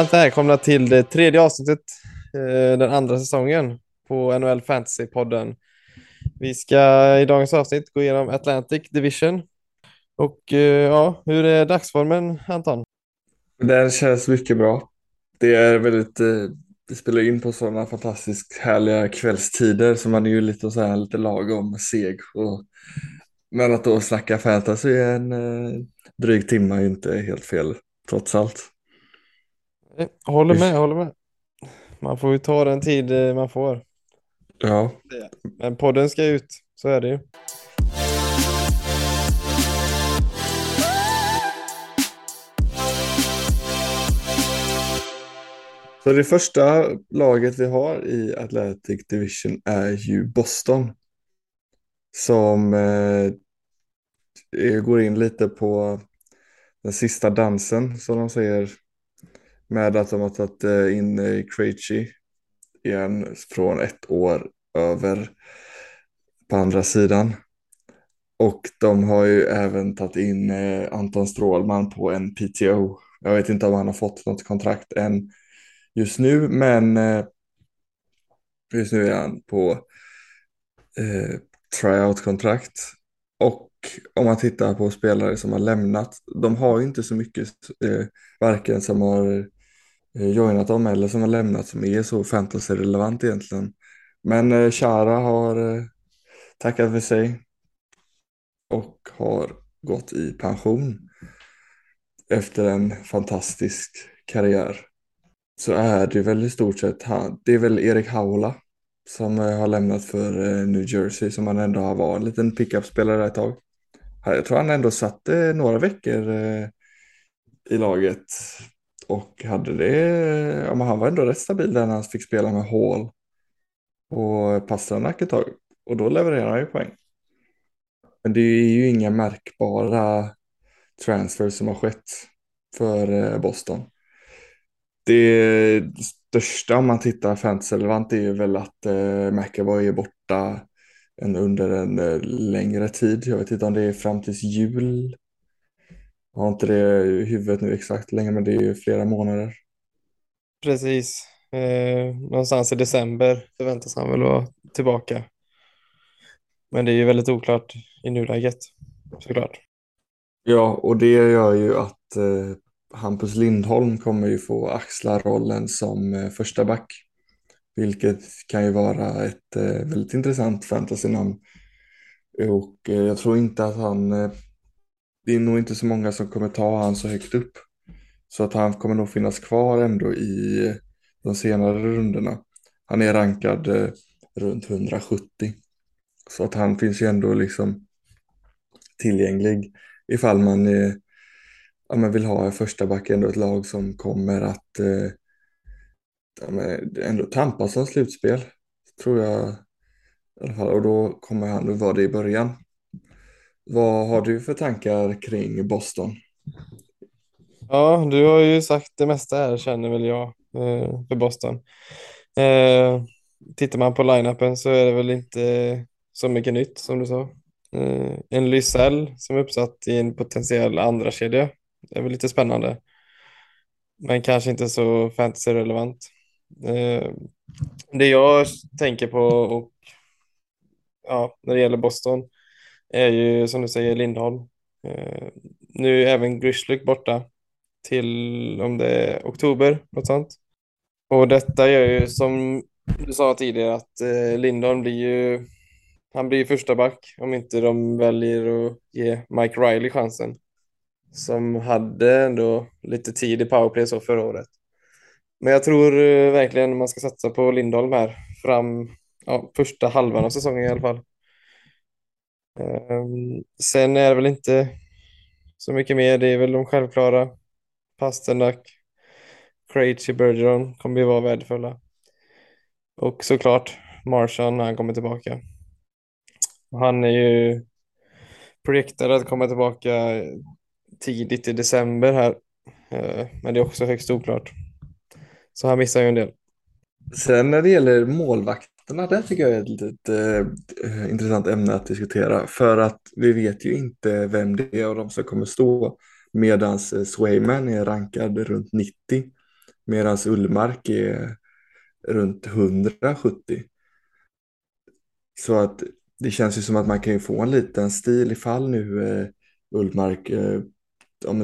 Varmt välkomna till det tredje avsnittet, eh, den andra säsongen på NHL Fantasy-podden. Vi ska i dagens avsnitt gå igenom Atlantic Division. Och eh, ja, hur är dagsformen Anton? Den känns mycket bra. Det är väldigt, eh, vi spelar in på sådana fantastiskt härliga kvällstider så man är ju lite så här lite lagom seg. Och, men att då snacka fantasy en dryg timme är inte helt fel trots allt. Eh, Håller med, håller med. Man får ju ta den tid eh, man får. Ja, Men podden ska ut, så är det ju. så det första laget vi har i Atlantic Division är ju Boston. Som eh, eh, går in lite på den sista dansen som de säger. Med att de har tagit eh, in eh, Krejci igen från ett år över på andra sidan. Och de har ju även tagit in eh, Anton Strålman på en PTO. Jag vet inte om han har fått något kontrakt än just nu, men just nu är han på eh, tryout-kontrakt. Och om man tittar på spelare som har lämnat, de har ju inte så mycket, eh, varken som har eh, joinat dem eller som har lämnat som är så fantasy-relevant egentligen. Men eh, Chara har eh, tackat för sig och har gått i pension efter en fantastisk karriär. Så är det väl i stort sett han, det är väl Erik Haula som eh, har lämnat för New Jersey som han ändå har varit en liten pickup-spelare ett tag. Jag tror han ändå satt några veckor i laget och hade det, ja, men han var ändå rätt stabil där när han fick spela med Hall och Pasternak ett tag och då levererar han ju poäng. Men det är ju inga märkbara transfers som har skett för eh, Boston. Det största om man tittar fantasy-relevant är ju väl att eh, McAvoy är borta en, under en eh, längre tid. Jag vet inte om det är fram tills jul. Jag har inte det i huvudet nu exakt länge, men det är ju flera månader. Precis. Eh, någonstans i december förväntas han väl vara tillbaka. Men det är ju väldigt oklart i nuläget, såklart. Ja, och det gör ju att eh, Hampus Lindholm kommer ju få axla rollen som eh, första back. Vilket kan ju vara ett eh, väldigt intressant fantasynamn. Och eh, jag tror inte att han, eh, det är nog inte så många som kommer ta han så högt upp. Så att han kommer nog finnas kvar ändå i de senare rundorna. Han är rankad eh, runt 170. Så att han finns ju ändå liksom tillgänglig ifall man eh, ja, men vill ha en första back, ändå ett lag som kommer att eh, ja, men ändå tampas om slutspel. Tror jag i alla fall. Och då kommer han att vara det i början. Vad har du för tankar kring Boston? Ja, du har ju sagt det mesta här känner väl jag eh, för Boston. Eh, tittar man på line-upen så är det väl inte så mycket nytt som du sa. Eh, en Lysell som är uppsatt i en potentiell andra kedja. Det är väl lite spännande. Men kanske inte så fantasy-relevant. Eh, det jag tänker på och ja, när det gäller Boston är ju som du säger Lindholm. Eh, nu är även Grishlik borta till om det är oktober, något sånt. Och detta gör ju som du sa tidigare att eh, Lindholm blir ju han blir första back om inte de väljer att ge Mike Riley chansen. Som hade ändå lite tid i powerplay så förra året. Men jag tror eh, verkligen man ska satsa på Lindholm här fram ja, första halvan av säsongen i alla fall. Ehm, sen är det väl inte så mycket mer. Det är väl de självklara. Pasternak, Krejci, Bergeron kommer ju vara värdefulla. Och såklart Marshan när han kommer tillbaka. Han är ju projektad att komma tillbaka tidigt i december här. Eh, men det är också högst oklart. Så han missar ju en del. Sen när det gäller målvakterna, det tycker jag är ett litet eh, eh, intressant ämne att diskutera. För att vi vet ju inte vem det är av de som kommer stå. Medan eh, Swayman är rankad runt 90. Medan Ullmark är runt 170. Så att det känns ju som att man kan ju få en liten stil ifall nu eh, Ullmark eh,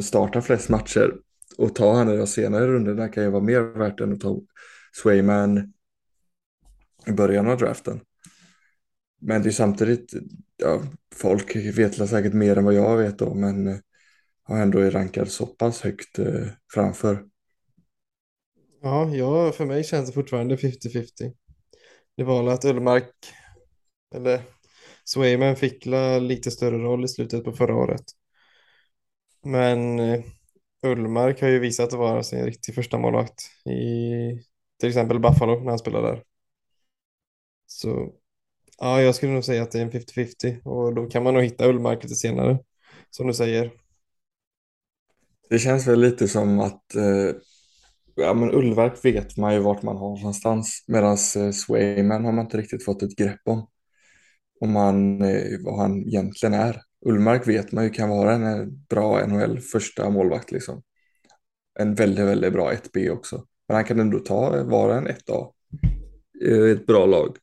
startar flest matcher och ta han i de senare rundorna kan ju vara mer värt än att ta Swayman i början av draften. Men det är samtidigt, ja, folk vet säkert mer än vad jag vet då, men eh, har ändå är rankad så pass högt eh, framför. Ja, ja, för mig känns det fortfarande 50-50. Det var att Ullmark, eller Swayman fick lite större roll i slutet på förra året. Men eh, Ullmark har ju visat att vara sin riktig första målvakt i till exempel Buffalo när han spelade där. Så ja, jag skulle nog säga att det är en 50-50 och då kan man nog hitta Ullmark lite senare, som du säger. Det känns väl lite som att eh, ja, men Ullmark vet man ju vart man har någonstans medan eh, Swayman har man inte riktigt fått ett grepp om. Om man, eh, vad han egentligen är. Ullmark vet man ju kan vara en eh, bra NHL första målvakt liksom. En väldigt, väldigt bra 1B också. Men han kan ändå ta, vara en 1A i ett bra lag.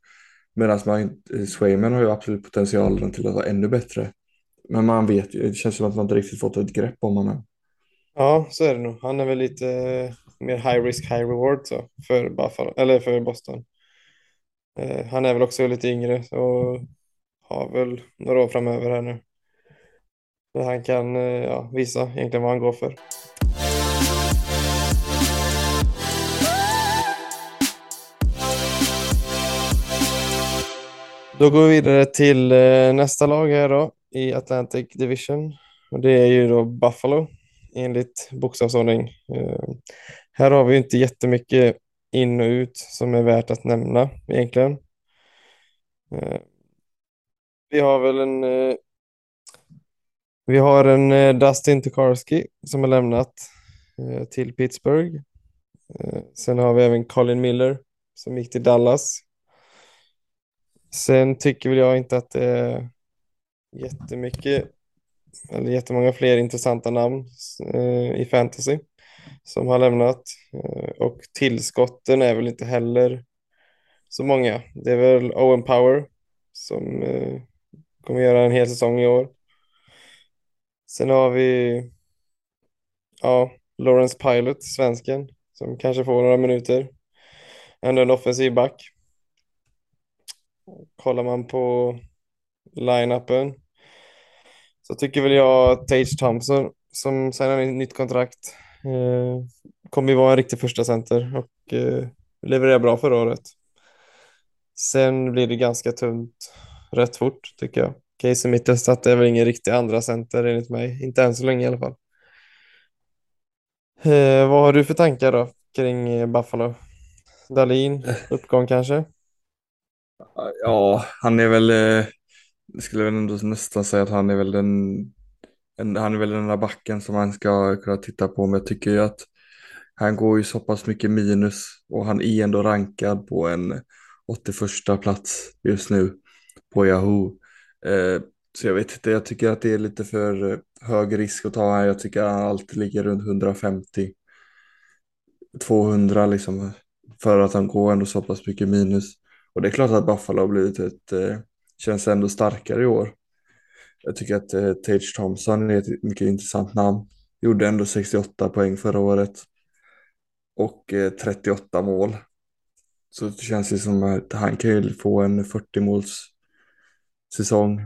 Medan man, eh, Swayman har ju absolut potentialen till att vara ännu bättre. Men man vet ju, det känns som att man inte riktigt fått ett grepp om honom. Ja, så är det nog. Han är väl lite eh, mer high risk, high reward så, för, Buffalo, eller för Boston. Eh, han är väl också lite yngre och har väl några år framöver här nu. Där han kan eh, ja, visa egentligen vad han går för. Då går vi vidare till eh, nästa lag här då i Atlantic Division. Och det är ju då Buffalo enligt bokstavsordning. Eh, här har vi inte jättemycket in och ut som är värt att nämna egentligen. Eh, vi har väl en vi har en Dustin Tokarski som har lämnat till Pittsburgh. Sen har vi även Colin Miller som gick till Dallas. Sen tycker väl jag inte att det är jättemycket eller jättemånga fler intressanta namn eh, i fantasy som har lämnat eh, och tillskotten är väl inte heller så många. Det är väl Owen Power som eh, kommer göra en hel säsong i år. Sen har vi ja, Lawrence Pilot, svensken, som kanske får några minuter. Ändå en offensiv back. Kollar man på line-upen så tycker väl jag Tage Thompson som signar ett nytt kontrakt eh, kommer ju vara en riktig första center och eh, levererar bra förra året. Sen blir det ganska tunt rätt fort tycker jag. Casey Mittelstadt är väl ingen riktig andra center enligt mig, inte än så länge i alla fall. Eh, vad har du för tankar då kring eh, Buffalo? Dalin, uppgång kanske? Ja, han är väl, eh, jag skulle väl ändå nästan säga att han är väl den, en, han är väl den där backen som man ska kunna titta på, men jag tycker ju att han går ju så pass mycket minus och han är ändå rankad på en 81 plats just nu på Yahoo. Eh, så jag vet inte, jag tycker att det är lite för hög risk att ta här. Jag tycker att han alltid ligger runt 150. 200 liksom. För att han går ändå så pass mycket minus. Och det är klart att Buffalo har blivit ett, eh, känns ändå starkare i år. Jag tycker att eh, Tage Thompson är ett mycket intressant namn. Gjorde ändå 68 poäng förra året. Och eh, 38 mål. Så det känns ju som att han kan ju få en 40 måls säsong.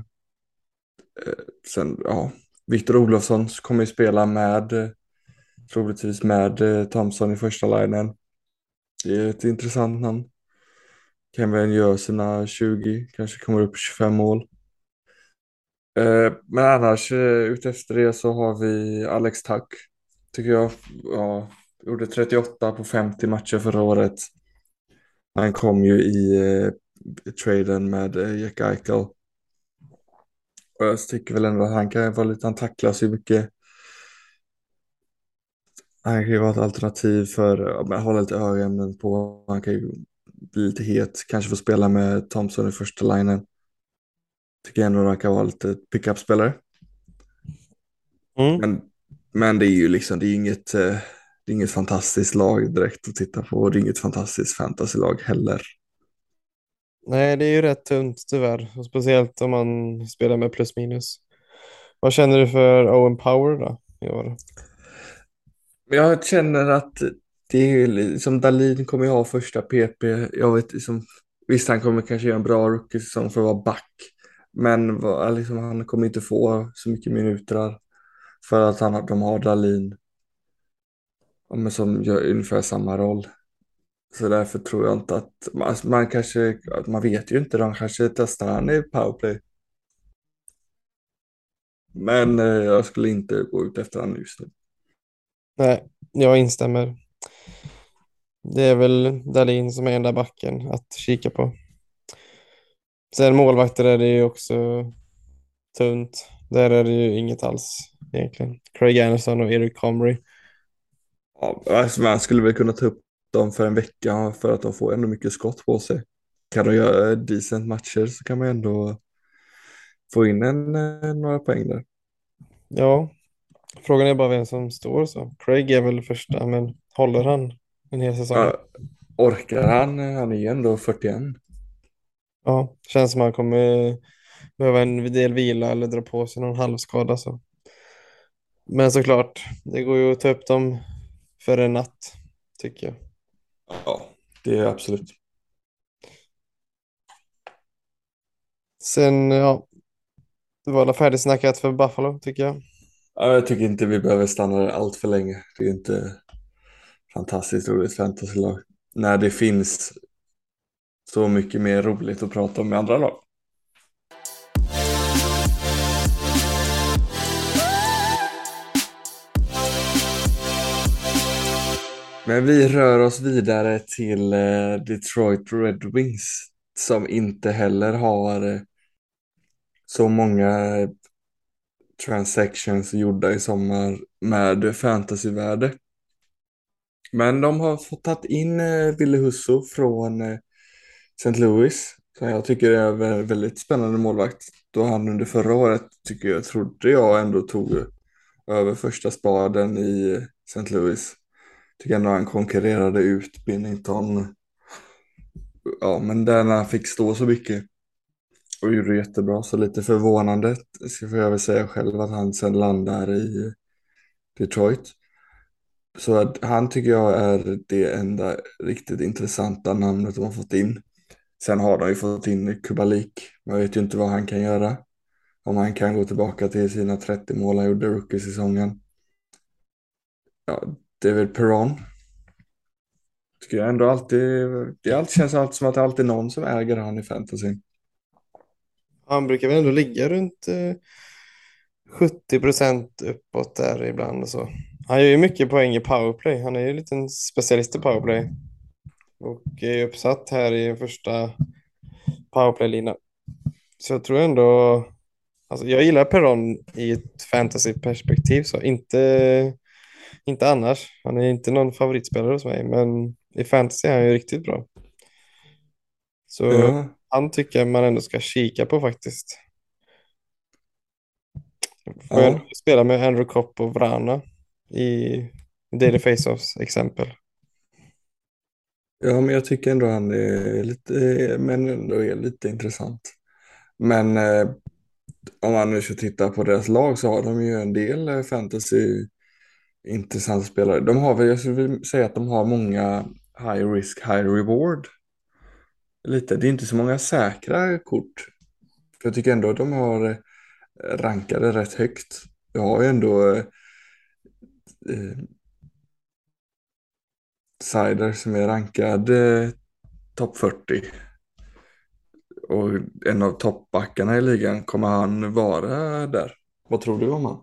Eh, sen, ja, Viktor Olofsson kommer ju spela med, eh, troligtvis med eh, Thompson i första linjen. Det är ett intressant namn. Kevin gör sina 20, kanske kommer upp 25 mål. Eh, men annars eh, utefter det så har vi Alex Tack, Tycker jag. Ja, gjorde 38 på 50 matcher förra året. Han kom ju i eh, traden med eh, Jack Eichel. Och jag tycker väl ändå att han kan vara lite, han tacklas ju mycket. Han kan ju vara ett alternativ för att hålla lite ögonen på. Han kan ju bli lite het, kanske få spela med Thompson i första linjen. Tycker ändå att han kan vara lite pickup-spelare. Mm. Men, men det är ju liksom, det är inget, eh, det är inget fantastiskt lag direkt att titta på och det är inget fantastiskt fantasylag heller. Nej, det är ju rätt tunt tyvärr. Och speciellt om man spelar med plus minus. Vad känner du för Owen Power då i år? Jag känner att det är liksom Dalin kommer ju ha första PP. Jag vet liksom, visst han kommer kanske göra en bra rookie-säsong för att vara back. Men liksom, han kommer inte få så mycket minuter för att han, de har Dalin men som gör ungefär samma roll. Så därför tror jag inte att man, man kanske, man vet ju inte, de kanske testar han i powerplay. Men eh, jag skulle inte gå ut efter han just nu. Nej, jag instämmer. Det är väl Dalin som är enda backen att kika på. Sen målvakter är det ju också tunt. Där är det ju inget alls egentligen. Craig Anderson och Eric Comrie. Ja, alltså man skulle väl kunna ta upp dem för en vecka för att de får ändå mycket skott på sig. Kan de göra decent matcher så kan man ändå få in en, eh, några poäng där. Ja, frågan är bara vem som står så. Craig är väl första, men håller han en hel säsong? Ja, orkar han? Han är ju ändå 41. Ja, känns som han kommer behöva en del vila eller dra på sig någon halvskada. Så. Men såklart, det går ju att ta upp dem för en natt, tycker jag. Ja, det är absolut. Sen, ja, det var alla färdigsnackat för Buffalo, tycker jag. Ja, jag tycker inte vi behöver stanna allt för länge. Det är inte fantastiskt roligt fantasylag. När det finns så mycket mer roligt att prata om med andra lag. Men vi rör oss vidare till eh, Detroit Red Wings som inte heller har eh, så många eh, transactions gjorda i sommar med fantasyvärde. Men de har fått tagit in eh, Ville Husso från eh, St. Louis som jag tycker är en väldigt spännande målvakt. Då han under förra året tycker jag, trodde jag ändå tog över första spaden i eh, St. Louis tycker ändå han konkurrerade ut Binnington. Ja, men där när han fick stå så mycket och gjorde det jättebra. Så lite förvånande, ska jag väl säga själv, att han sen landar i Detroit. Så att han tycker jag är det enda riktigt intressanta namnet de har fått in. Sen har de ju fått in Kubalik. Man vet ju inte vad han kan göra. Om han kan gå tillbaka till sina 30 mål han gjorde rookie-säsongen. Ja, David Perron. Tycker jag ändå alltid, det alltid känns alltid som att det alltid är någon som äger han i fantasy. Han brukar väl ändå ligga runt eh, 70 procent uppåt där ibland. och Så. Han gör ju mycket poäng i powerplay. Han är ju en liten specialist i powerplay. Och är uppsatt här i första powerplay-lina. Så jag tror ändå... Alltså jag gillar Perron i ett fantasy-perspektiv. Så inte inte annars. Han är inte någon favoritspelare hos mig, men i fantasy är han ju riktigt bra. Så ja. han tycker man ändå ska kika på faktiskt. Får ja. jag spela med Andrew Kopp och Vrana i Daily Face-Offs exempel. Ja, men jag tycker ändå han är lite, men ändå är lite intressant. Men eh, om man nu ska titta på deras lag så har de ju en del eh, fantasy intressanta spelare. De har väl, jag skulle säga att de har många high risk, high reward. Lite, det är inte så många säkra kort. För jag tycker ändå att de har eh, rankade rätt högt. Jag har ju ändå eh, Sider som är rankad eh, topp 40. Och en av toppbackarna i ligan, kommer han vara där? Vad tror du om han?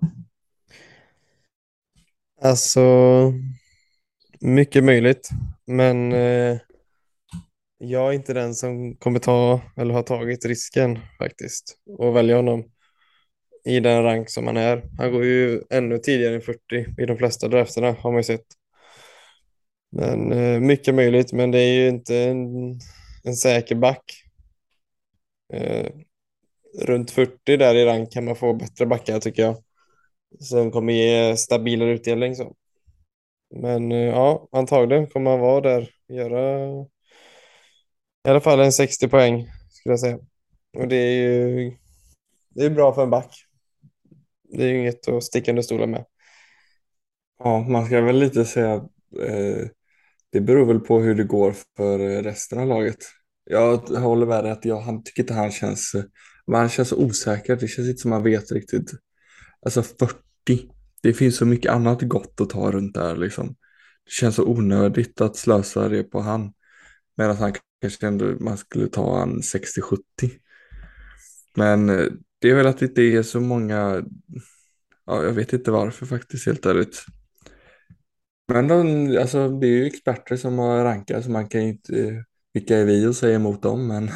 Alltså, mycket möjligt. Men eh, jag är inte den som kommer ta eller har tagit risken faktiskt och välja honom i den rank som han är. Han går ju ännu tidigare än 40 i de flesta drafterna har man ju sett. Men eh, mycket möjligt, men det är ju inte en, en säker back. Eh, runt 40 där i rank kan man få bättre backar tycker jag som kommer ge stabilare utdelning. Så. Men eh, ja, antagligen kommer han vara där. Göra i alla fall en 60 poäng skulle jag säga. Och det är ju det är bra för en back. Det är ju inget att sticka under stolen med. Ja, man ska väl lite säga att eh, det beror väl på hur det går för resten av laget. Jag håller med dig att jag han tycker inte han känns, men han känns så osäker. Det känns inte som han vet riktigt. Alltså 40, det finns så mycket annat gott att ta runt där liksom. Det känns så onödigt att slösa det på han. Medan han kanske ändå, man skulle ta han 60-70. Men eh, det är väl att det inte är så många, ja jag vet inte varför faktiskt helt ärligt. Men de, alltså, det är ju experter som har rankat så man kan ju inte, vilka är vi och säga emot dem men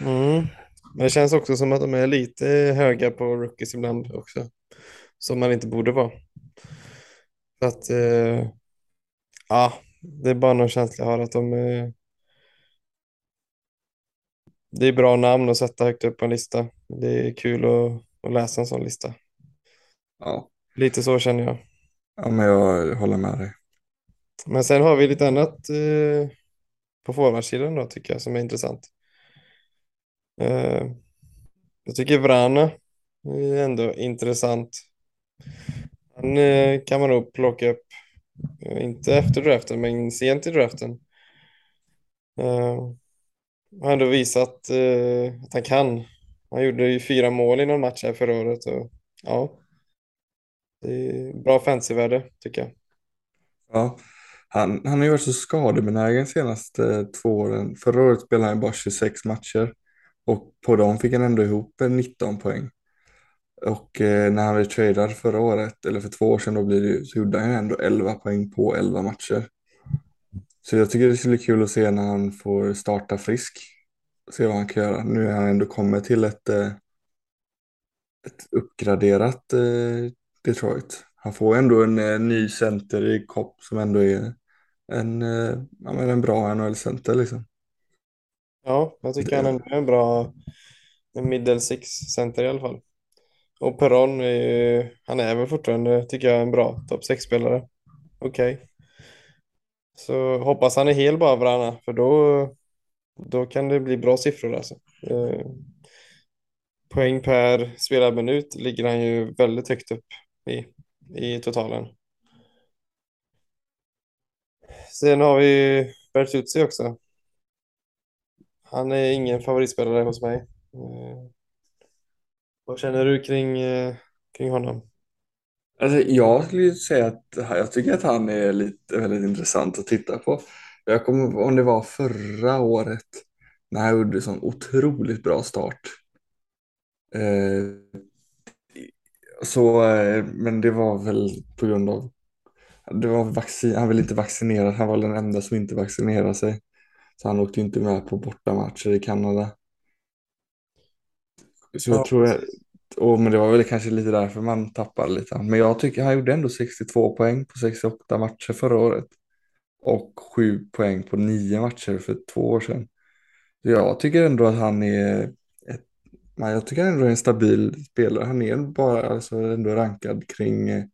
Mm. Men det känns också som att de är lite höga på rookies ibland också. Som man inte borde vara. Så att, eh, ja, det är bara någon känsla jag har att de. Eh, det är bra namn att sätta högt upp på en lista. Det är kul att, att läsa en sån lista. ja, Lite så känner jag. ja men jag håller med dig. Men sen har vi lite annat eh, på forwardsidan då tycker jag som är intressant. Eh, jag tycker Vrana är ändå intressant. Han eh, kan man nog plocka upp, eh, inte efter draften, men sent i draften. Eh, har ändå visat eh, att han kan. Han gjorde ju fyra mål i någon match här förra året. Och, ja, det är bra fantasyvärde tycker jag. Ja, han, han har ju varit så skadebenägen senaste eh, två åren. Förra året spelade han bara 26 matcher och på dem fick han ändå ihop eh, 19 poäng. Och eh, när han blev tradad förra året, eller för två år sedan, då blir det, ju- så gjorde han ju ändå 11 poäng på 11 matcher. Så jag tycker det skulle bli kul att se när han får starta frisk. Se vad han kan göra. Nu är han ändå kommit till ett, eh, ett uppgraderat eh, Detroit. Han får ändå en eh, ny center i Kopp som ändå är en, ja, en bra NHL-center liksom. Ja, jag tycker han Det, han är en bra middle six center i alla fall. Och Perron, är, ju- han är väl fortfarande, tycker jag, en bra topp 6-spelare. Okej. Så hoppas han är hel bara Vrana, för då, då kan det bli bra siffror alltså. Eh, poäng per spelad minut ligger han ju väldigt högt upp i, i totalen. Sen har vi Bertuzzi också. Han är ingen favoritspelare hos mig. Eh, vad känner du kring, eh, kring honom? Alltså, jag skulle säga att jag tycker att han är lite väldigt intressant att titta på. Jag kommer om det var förra året när han gjorde en sån otroligt bra start. Eh, så, eh, men det var väl på grund av det var vaccin, han ville inte vaccinera, han var den enda som inte vaccinerade sig. Så han åkte inte med på bortamatcher i Kanada. Så jag Ja, tror, jag, och, men det var väl kanske lite därför man tappade lite. Men jag tycker han gjorde ändå 62 poäng på 68 matcher förra året. Och 7 poäng på 9 matcher för två år sedan. Så jag tycker ändå att han är ett, jag tycker ändå är en stabil spelare. Han är bara alltså, ändå rankad kring eh,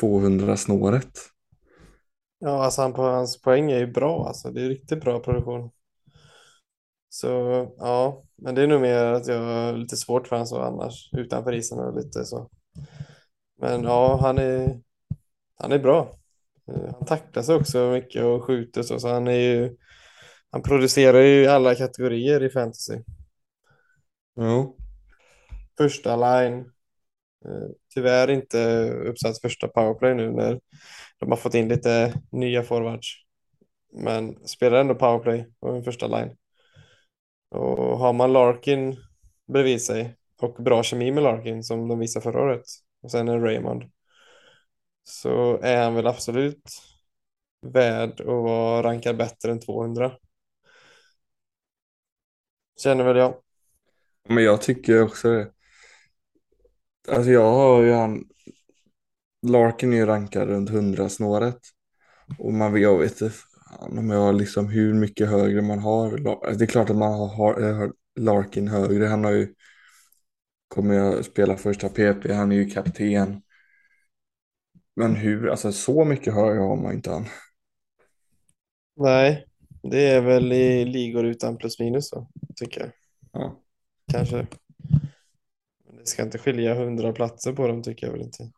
200 snåret. ja alltså han på, hans poäng är ju bra alltså. Det är riktigt bra produktion. Så ja, men det är nog mer att jag har lite svårt för honom så annars utanför isen och lite så. Men ja, han är, han är bra. Eh, Han tacklar sig också mycket och skjuter så, så han är ju, han producerar ju alla kategorier i fantasy. Jo. Första line, eh, tyvärr inte uppsatt första powerplay nu när de har fått in lite nya forwards. Men spelar ändå powerplay på en första line. Och har man Larkin bredvid sig och bra kemi med Larkin som de visade förra året och sen en Raymond så är han väl absolut värd att vara rankad bättre än 200. Känner väl jag. Men jag tycker också det. Alltså jag har ju han, Larkin är ju rankad runt 100 snåret. Och man jag vet fan om jag liksom hur mycket högre man har. Lar- Det är klart att man har, har Larkin högre. Han har ju, kommer jag spela första PP, han är ju kapten. Men hur, alltså så mycket högre har man inte han. Nej, det är väl i ligor utan plus minus då, tycker jag. Ja. Kanske. Men Det ska inte skilja hundra platser på dem tycker jag väl inte.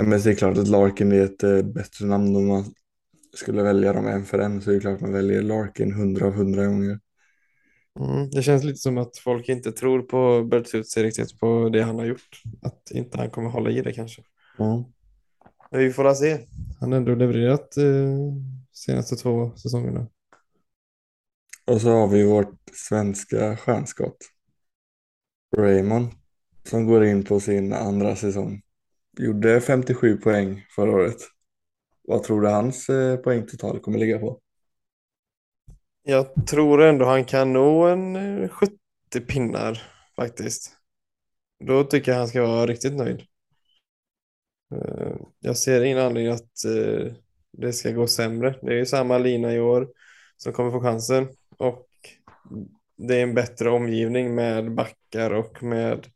Men det är klart att Larkin är ett eh, bättre namn om man skulle välja dem en för en så är det klart man väljer Larkin hundra av hundra gånger. Mm. Det känns lite som att folk inte tror på Bertuzzi riktigt på det han har gjort. Att inte han kommer hålla i det kanske. Ja. Men vi får la se. Han har ändå levererat eh, senaste två säsongerna. Och så har vi vårt svenska stjärnskott. Raymond som går in på sin andra säsong. Gjorde 57 poäng förra året. Vad tror du hans eh, poängtotal kommer ligga på? Jag tror ändå han kan nå en eh, 70 pinnar faktiskt. Då tycker jag han ska vara riktigt nöjd. Eh, jag ser ingen anledning att det ska gå sämre. Det är ju samma lina i år som kommer få chansen och det är en bättre omgivning med backar och med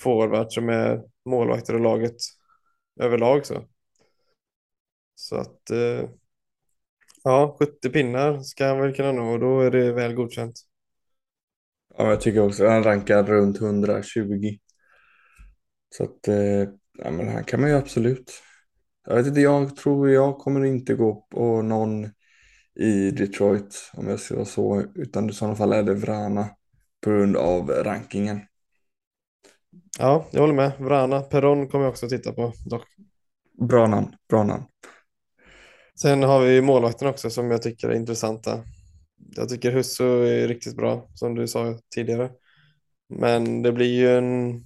forwards och med målvakter och laget överlag så. Så att eh, ja, 70 pinnar ska han väl kunna nå och då är det väl godkänt. Ja, jag tycker också han rankar runt 120. Så att eh, ja, men han kan man ju absolut. Jag vet inte, jag tror jag kommer inte gå på någon i Detroit om jag ska vara så, utan i sådana fall är det Vrana på grund av rankingen. Ja, jag håller med. Vrana, Peron kommer jag också titta på dock. Bra namn, bra namn. Sen har vi målvakten också som jag tycker är intressanta. Jag tycker Husso är riktigt bra som du sa tidigare. Men det blir ju en,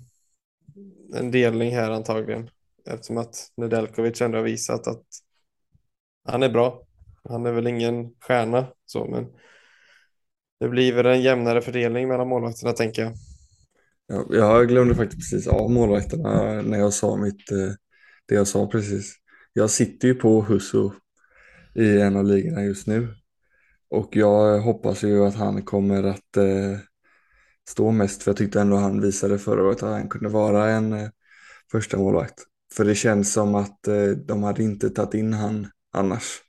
en delning här antagligen. Eftersom att Nedeljkovic ändå har visat att han är bra. Han är väl ingen stjärna så men det blir väl en jämnare fördelning mellan målvakterna tänker jag. Ja, jag glömde faktiskt precis av målvakterna när jag sa mitt, eh, det jag sa precis. Jag sitter ju på Husso i en av ligorna just nu. Och jag hoppas ju att han kommer att eh, stå mest, för jag tyckte ändå han visade förra året att han kunde vara en eh, första målvakt. För det känns som att eh, de hade inte tagit in han annars.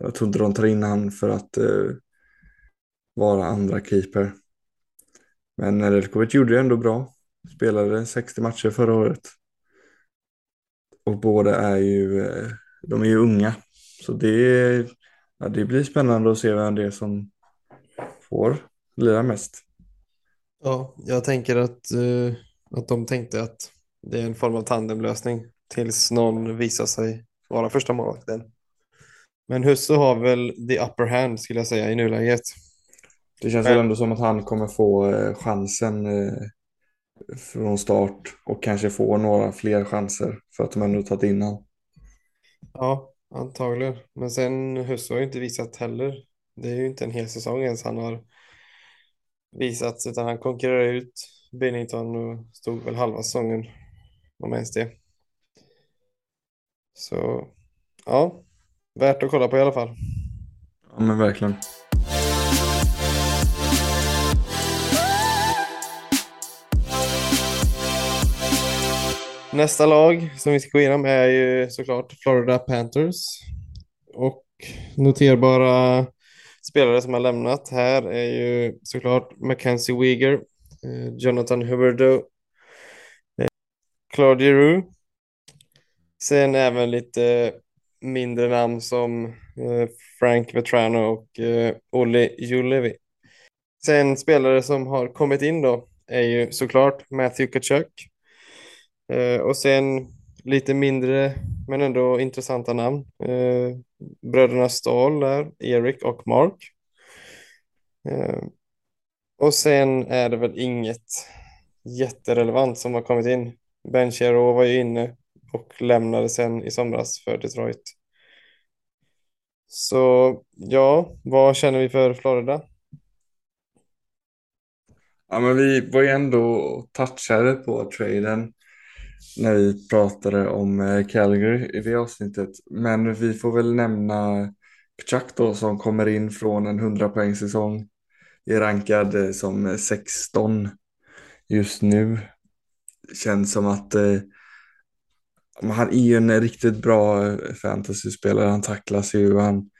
Jag tror inte de tar in han för att eh, vara andra keeper. Men Nedeljkovic gjorde det ändå bra. Spelade 60 matcher förra året. Och båda är ju, eh, de är ju unga. Så det, ja, det blir spännande att se vem det är som får lira mest. Ja, jag tänker att, eh, att de tänkte att det är en form av tandemlösning tills någon visar sig vara första målvakten. Men Husso har väl the upper hand skulle jag säga i nuläget. Det känns väl ändå som att han kommer få eh, chansen eh, från start och kanske få några fler chanser för att de ändå tagit in honom. Ja, antagligen. Men sen Husso har ju inte visat heller. Det är ju inte en hel säsong ens han har visat utan han konkurrerar ut Bennington och stod väl halva säsongen om ens det. Så ja, värt att kolla på i alla fall. Ja men verkligen. Nästa lag som vi ska gå igenom är ju såklart Florida Panthers. Och noterbara spelare som har lämnat här är ju såklart Mackenzie Weger, eh, Jonathan Huberdeau, eh, Claude Giroux. Sen även lite mindre namn som eh, Frank Vetrano och Olli Julevi. Sen spelare som har kommit in då är ju såklart Matthew Kachuk. Eh, och sen lite mindre men ändå intressanta namn. Eh, bröderna Stahl där, Erik och Mark. Eh, och sen är det väl inget jätterelevant som har kommit in. Ben Chiro var ju inne och lämnade sen i somras för Detroit. Så ja, vad känner vi för Florida? Ja men vi var ju ändå touchade på traden när vi pratade om eh, Calgary i det avsnittet. Men vi får väl nämna Kachak då som kommer in från en 100 poäng säsong. Är rankad eh, som 16 just nu. Känns som att eh, han är ju en riktigt bra eh, fantasyspelare. Han tacklas ju och han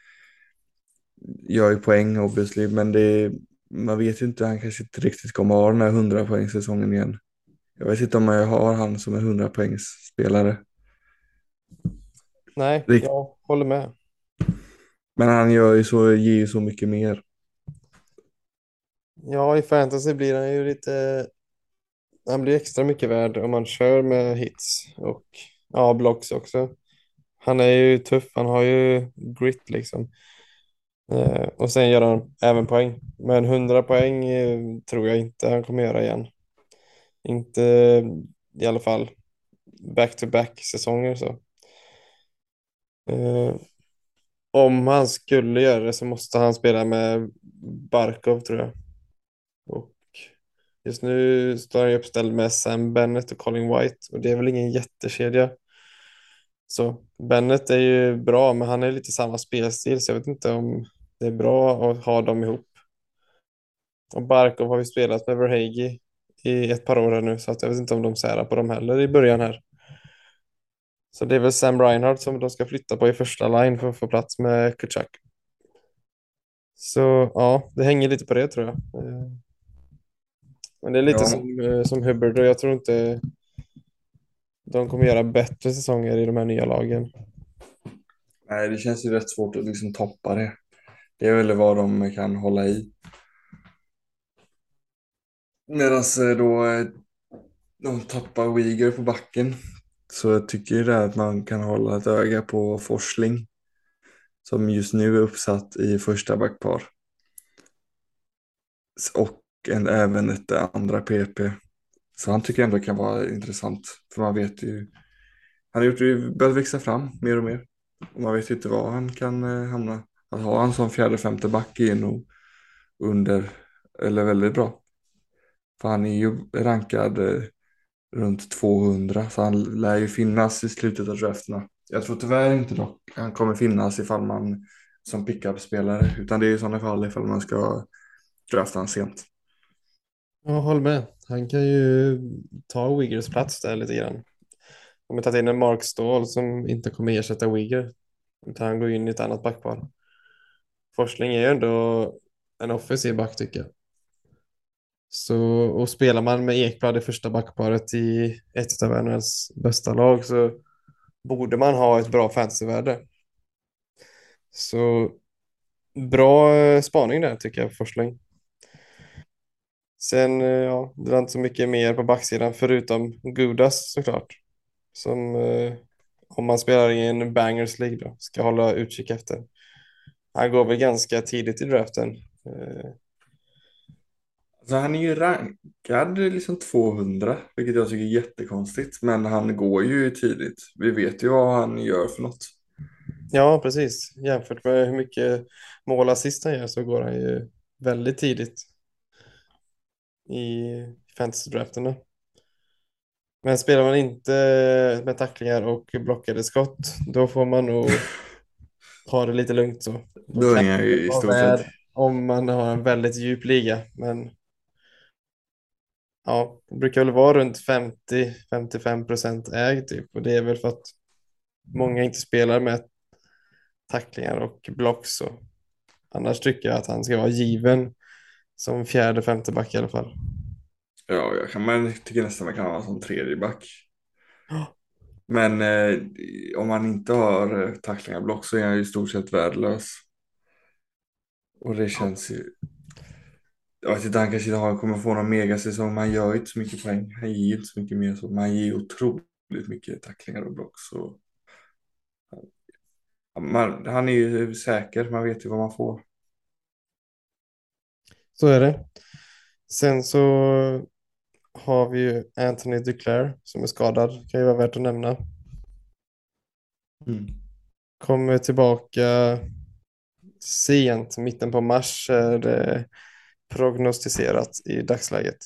gör ju poäng obviously. Men det man vet ju inte, han kanske inte riktigt kommer ha den här 100 poängsäsongen igen. Jag vet inte om jag har han som en 100 poängsspelare. Nej, Rikt- jag håller med. Men han gör ju så, ger ju så mycket mer. Ja, i fantasy blir han ju lite... Han blir extra mycket värd om man kör med hits och ja, blocks också. Han är ju tuff, han har ju grit liksom. Eh, och sen gör han även poäng. Men 100 poäng eh, tror jag inte han kommer göra igen. Inte i alla fall back-to-back säsonger så. Eh, om han skulle göra det så måste han spela med Barkov tror jag. Och just nu står han ju uppställd med Sam Bennett och Colin White och det är väl ingen jättekedja. Så Bennett är ju bra men han är lite samma spelstil så jag vet inte om det är bra att ha dem ihop. Och Barkov har ju spelat med Verhage i ett par år här nu så att jag vet inte om de särar på dem heller i början här. Så det är väl Sam Reinhardt som de ska flytta på i första line för att få plats med Kutchak. Så ja, det hänger lite på det tror jag. Eh, Men det är lite Ja. som, eh, som Hubbard och jag tror inte de kommer göra bättre säsonger i de här nya lagen. Nej, det känns ju rätt svårt att liksom toppa det. Det är väl vad de kan hålla i. Medan eh, då eh, de tappar Uyghur på backen så jag tycker ju det att man kan hålla ett öga på Forsling som just nu är uppsatt i första backpar. Och en, även ett eh, andra PP. Så han tycker jag ändå kan vara intressant. För man vet ju, han har gjort börjat växa fram mer och mer. Och man vet ju inte var han kan hamna. Att ha han som fjärde, femte back är nog under, eller väldigt bra. För han är ju rankad eh, runt 200 så han lär ju finnas i slutet av drafterna. Jag tror tyvärr inte dock han kommer finnas ifall man som pickup-spelare utan det är i sådana fall ifall man ska drafta han sent. Jag håller med. Han kan ju ta Wiggers plats där lite grann. De har tagit in en Mark Stahl som inte kommer ersätta Wigger. Utan han går in i ett annat backpar. Forsling är ju ändå en offensiv back tycker jag. Så, och spelar man med Ekblad i första backparet i ett av NHLs bästa lag så borde man ha ett bra fantasyvärde. Så bra eh, spaning där tycker jag, Forsling. Sen, eh, ja, det var inte så mycket mer på backsidan förutom Gudas såklart. Som eh, om man spelar i en bangers League då, ska hålla utkik efter. Han går väl ganska tidigt i draften. Eh, Alltså han är ju rankad liksom 200 vilket jag tycker är jättekonstigt. Men han går ju tidigt. Vi vet ju vad han gör för något. ja, precis. Jämfört med hur mycket mål assist han gör så går han ju väldigt tidigt i fantasy-drafterna. Men spelar man inte med tacklingar och blockade skott, då får man nog ha det lite lugnt så. Då är kan han ju i stort sett. Om man har en väldigt djup liga, men ja, det brukar väl vara runt 50-55 procent ägd typ och det är väl för att många inte spelar med tacklingar och block så. Annars tycker jag att han ska vara given som fjärde, femte back i alla fall. Ja, jag kan, man tycker nästan man kan ha som tredje back. Men eh, om man inte har eh, tacklingar och block så är han ju i stort sett värdelös. Och det känns ju... Jag vet inte, han kanske inte har, kommer få någon megasäsong, men han gör inte så mycket poäng. Han ger ju inte så mycket mer så, men han ger otroligt mycket tacklingar och block. Så... Man, han är ju säker, man vet ju vad man får. Så är det. Sen så har vi ju Anthony Duclair som är skadad, kan ju vara värt att nämna. Mm. Kommer tillbaka sent, mitten på mars är det prognostiserat i dagsläget.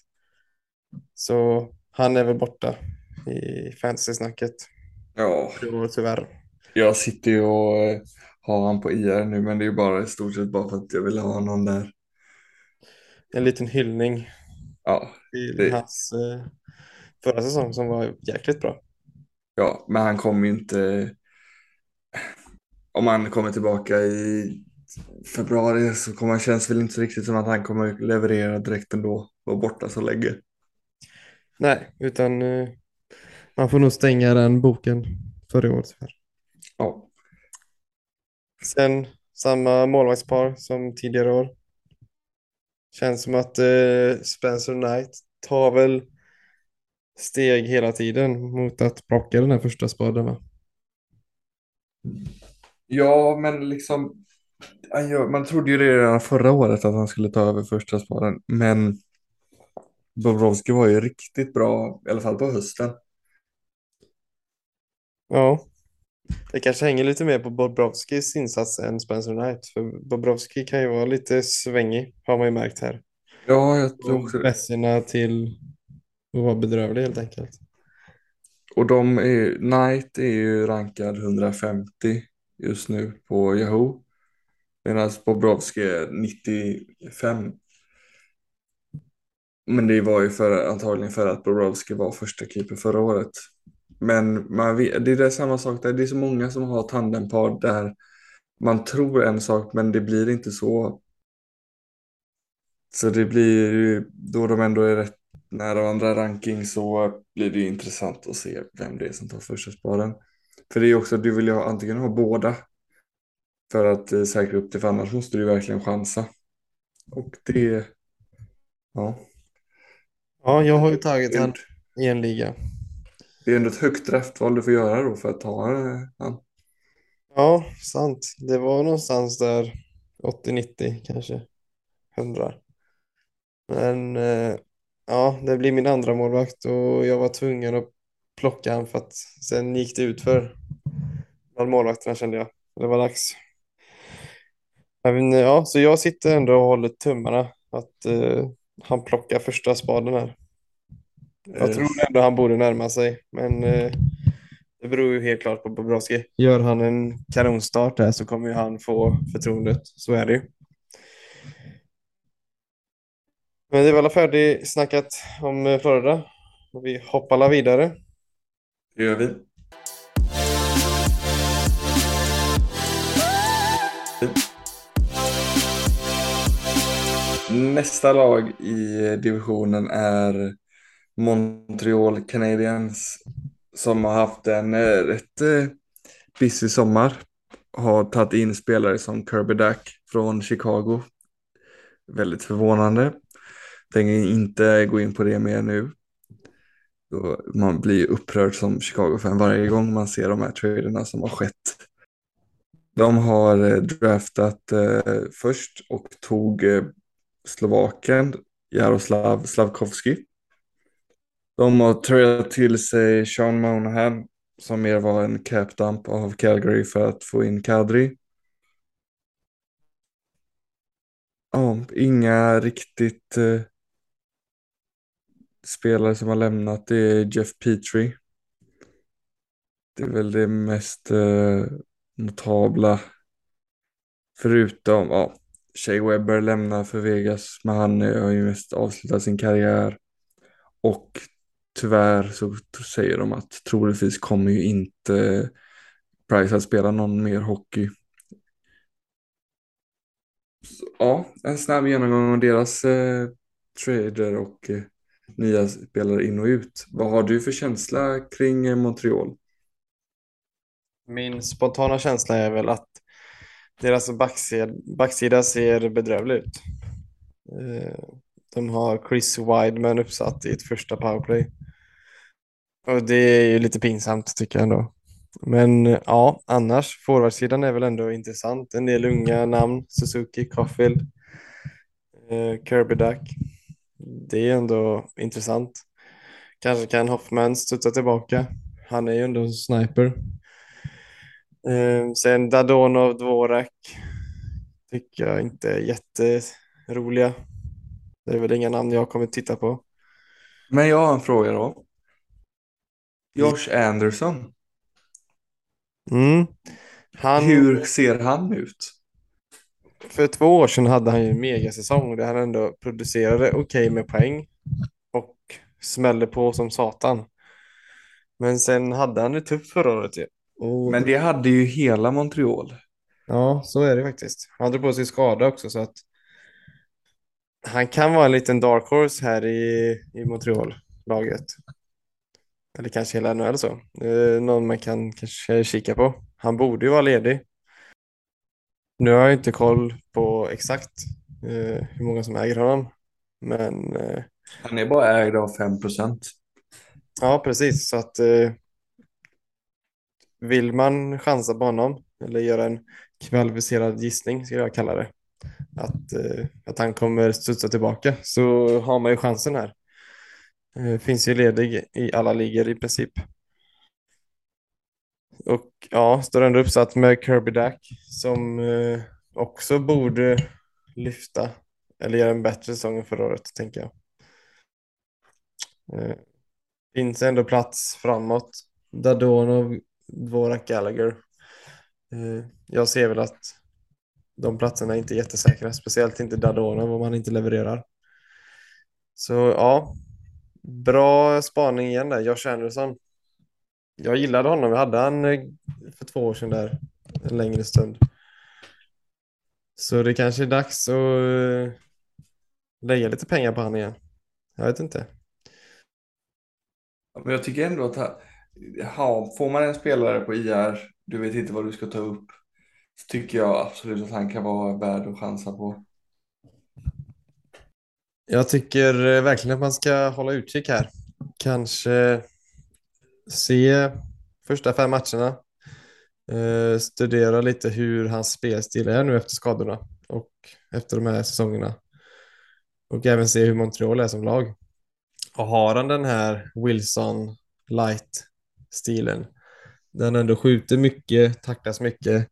Så han är väl borta i fantasy-snacket. Ja, tyvärr. jag sitter ju och eh, har han på IR nu, men det är ju bara i stort sett bara för att jag vill ha någon där. En liten hyllning Ja, till Det- hans eh, förra säsong som var jäkligt bra. Ja, men han kommer ju inte... Om han kommer tillbaka i februari så kommer han känns väl inte riktigt som att han kommer leverera direkt ändå. Vara borta så länge. Nej, utan eh, man får nog stänga den boken för i år tyvärr. Ja, Sen samma målvaktspar som tidigare år. Känns som att eh, Spencer Knight tar väl steg hela tiden mot att plocka den här första spaden va? ja men liksom... Man trodde ju det redan förra året att han skulle ta över första spaden. Men Bobrovski var ju riktigt bra, i alla fall på hösten. Ja, det kanske hänger lite mer på Bobrovskis insats än Spencer Knight. För Bobrovski kan ju vara lite svängig, har man ju märkt här. Ja, jag tror också det. Till att vara bedrövlig helt enkelt. Och de är, Knight är ju rankad 150 just nu på Yahoo. Medan Bobrovski är 95. Men det var ju för, antagligen för att Bobrovski var första keeper förra året. Men man vet, det är det samma sak där. Det är så många som har tandempar där man tror en sak men det blir inte så. Så det blir ju, då de ändå är rätt nära varandra ranking så blir det ju intressant att se vem det är som tar första spaden. För det är ju också, du vill ju ha, antingen ha båda för att eh, säkra upp det, för annars måste du verkligen chansa. Och det, ja. Ja, jag har ju tagit han i en liga. det är ändå ett högt draftval du får göra då för att ta eh, han. Ja, sant. Det var någonstans där 80-90 kanske. 100. Men eh, ja, det blir min andra målvakt och jag var tvungen att plocka han för att sen gick det ut för bland målvakterna kände jag. Det var dags. Ja, så jag sitter ändå och håller tummarna att eh, han plockar första spaden här. Jag tror ändå han borde närma sig, men eh, det beror ju helt klart på Bobrovski. Gör han en kanonstart här så kommer ju han få förtroendet. Så är det ju. Men det är väl alla färdigsnackat om eh, Florida. Vi hoppar alla vidare. Det gör vi. Nästa lag i divisionen är Montreal Canadiens som har haft en eh, rätt eh, busy sommar. Har tagit in spelare som Kirby Duck från Chicago. Väldigt förvånande. Tänker inte gå in på det mer nu. Man blir upprörd som Chicago-fan varje gång man ser de här traderna som har skett. De har eh, draftat eh, först och tog eh, Slovaken Jaroslav Slavkovski. De har tradat till sig Sean Monahan som mer var en cap dump av Calgary för att få in Kadri. Ja, inga riktigt eh, spelare som har lämnat. Det är Jeff Petrie. Det är väl det mest eh, notabla. Förutom, ja, Shea Webber lämnar för Vegas, men han har ju mest avslutat sin karriär. Och tyvärr så säger de att troligtvis kommer ju inte Price att spela någon mer hockey. Så, ja, en snabb genomgång av deras eh, trader och eh, nya spelare in och ut. Vad har du för känsla kring eh, Montreal? Min spontana känsla är väl att deras backsida, backsida ser bedrövlig ut. Eh, de har Chris Wideman uppsatt i ett första powerplay. Och det är ju lite pinsamt tycker jag ändå. Men ja, annars, forwardsidan är väl ändå intressant. En del unga namn, Suzuki, Caulfield, eh, Kirby Duck. Det är ändå intressant. Kanske kan Hoffman studsa tillbaka. Han är ju ändå en sniper. Eh, sen Dadonov, Dvorak tycker jag inte är jätteroliga. Det är väl inga namn jag kommer titta på. Men jag har en fråga då. Josh Anderson, Mm. Han, hur ser han ut? För två år sedan hade han ju en megasäsong där han ändå producerade okej med poäng och smällde på som satan. Men sen hade han det tufft förra året ju. Och Men det hade ju hela Montreal. Ja, så är det faktiskt. Han drog på sig skada också så att han kan vara en liten dark horse här i, i Montreal-laget. Eller kanske hela NHL så. Eh, någon man kan kanske kika på. Han borde ju vara ledig. Nu har jag inte koll på exakt eh, hur många som äger honom. Men eh, Han är bara ägd av 5 procent. ja, precis. Så att eh, vill man chansa på honom eller göra en kvalificerad gissning skulle jag kalla det. Att, eh, att han kommer studsa tillbaka så har man ju chansen här. Eh, finns ju ledig i alla ligor i princip. Och ja, står ändå uppsatt med Kirby Dack som eh, också borde lyfta eller göra en bättre säsong än förra året, tänker jag. Eh, finns ändå plats framåt. Dadonov, Dvorak Gallagher. Eh, jag ser väl att de platserna är inte jättesäkra, speciellt inte Dadonov om han inte levererar. Så ja, bra spaning igen där, Josh Anderson. Jag gillade honom, jag hade han eh, för två år sedan där en längre stund. Så det kanske är dags att eh, lägga lite pengar på han igen. Jag vet inte. Men jag tycker ändå att han- ja, får man en spelare på IR, du vet inte vad du ska ta upp, så tycker jag absolut att han kan vara värd att chansa på. Jag tycker eh, verkligen att man ska hålla utkik här. Kanske se första fem matcherna. Eh, studera lite hur hans spelstil är nu efter skadorna och efter de här säsongerna. Och även se hur Montreal är som lag. Och har han den här Wilson light light-stilen, den ändå skjuter mycket, tacklas mycket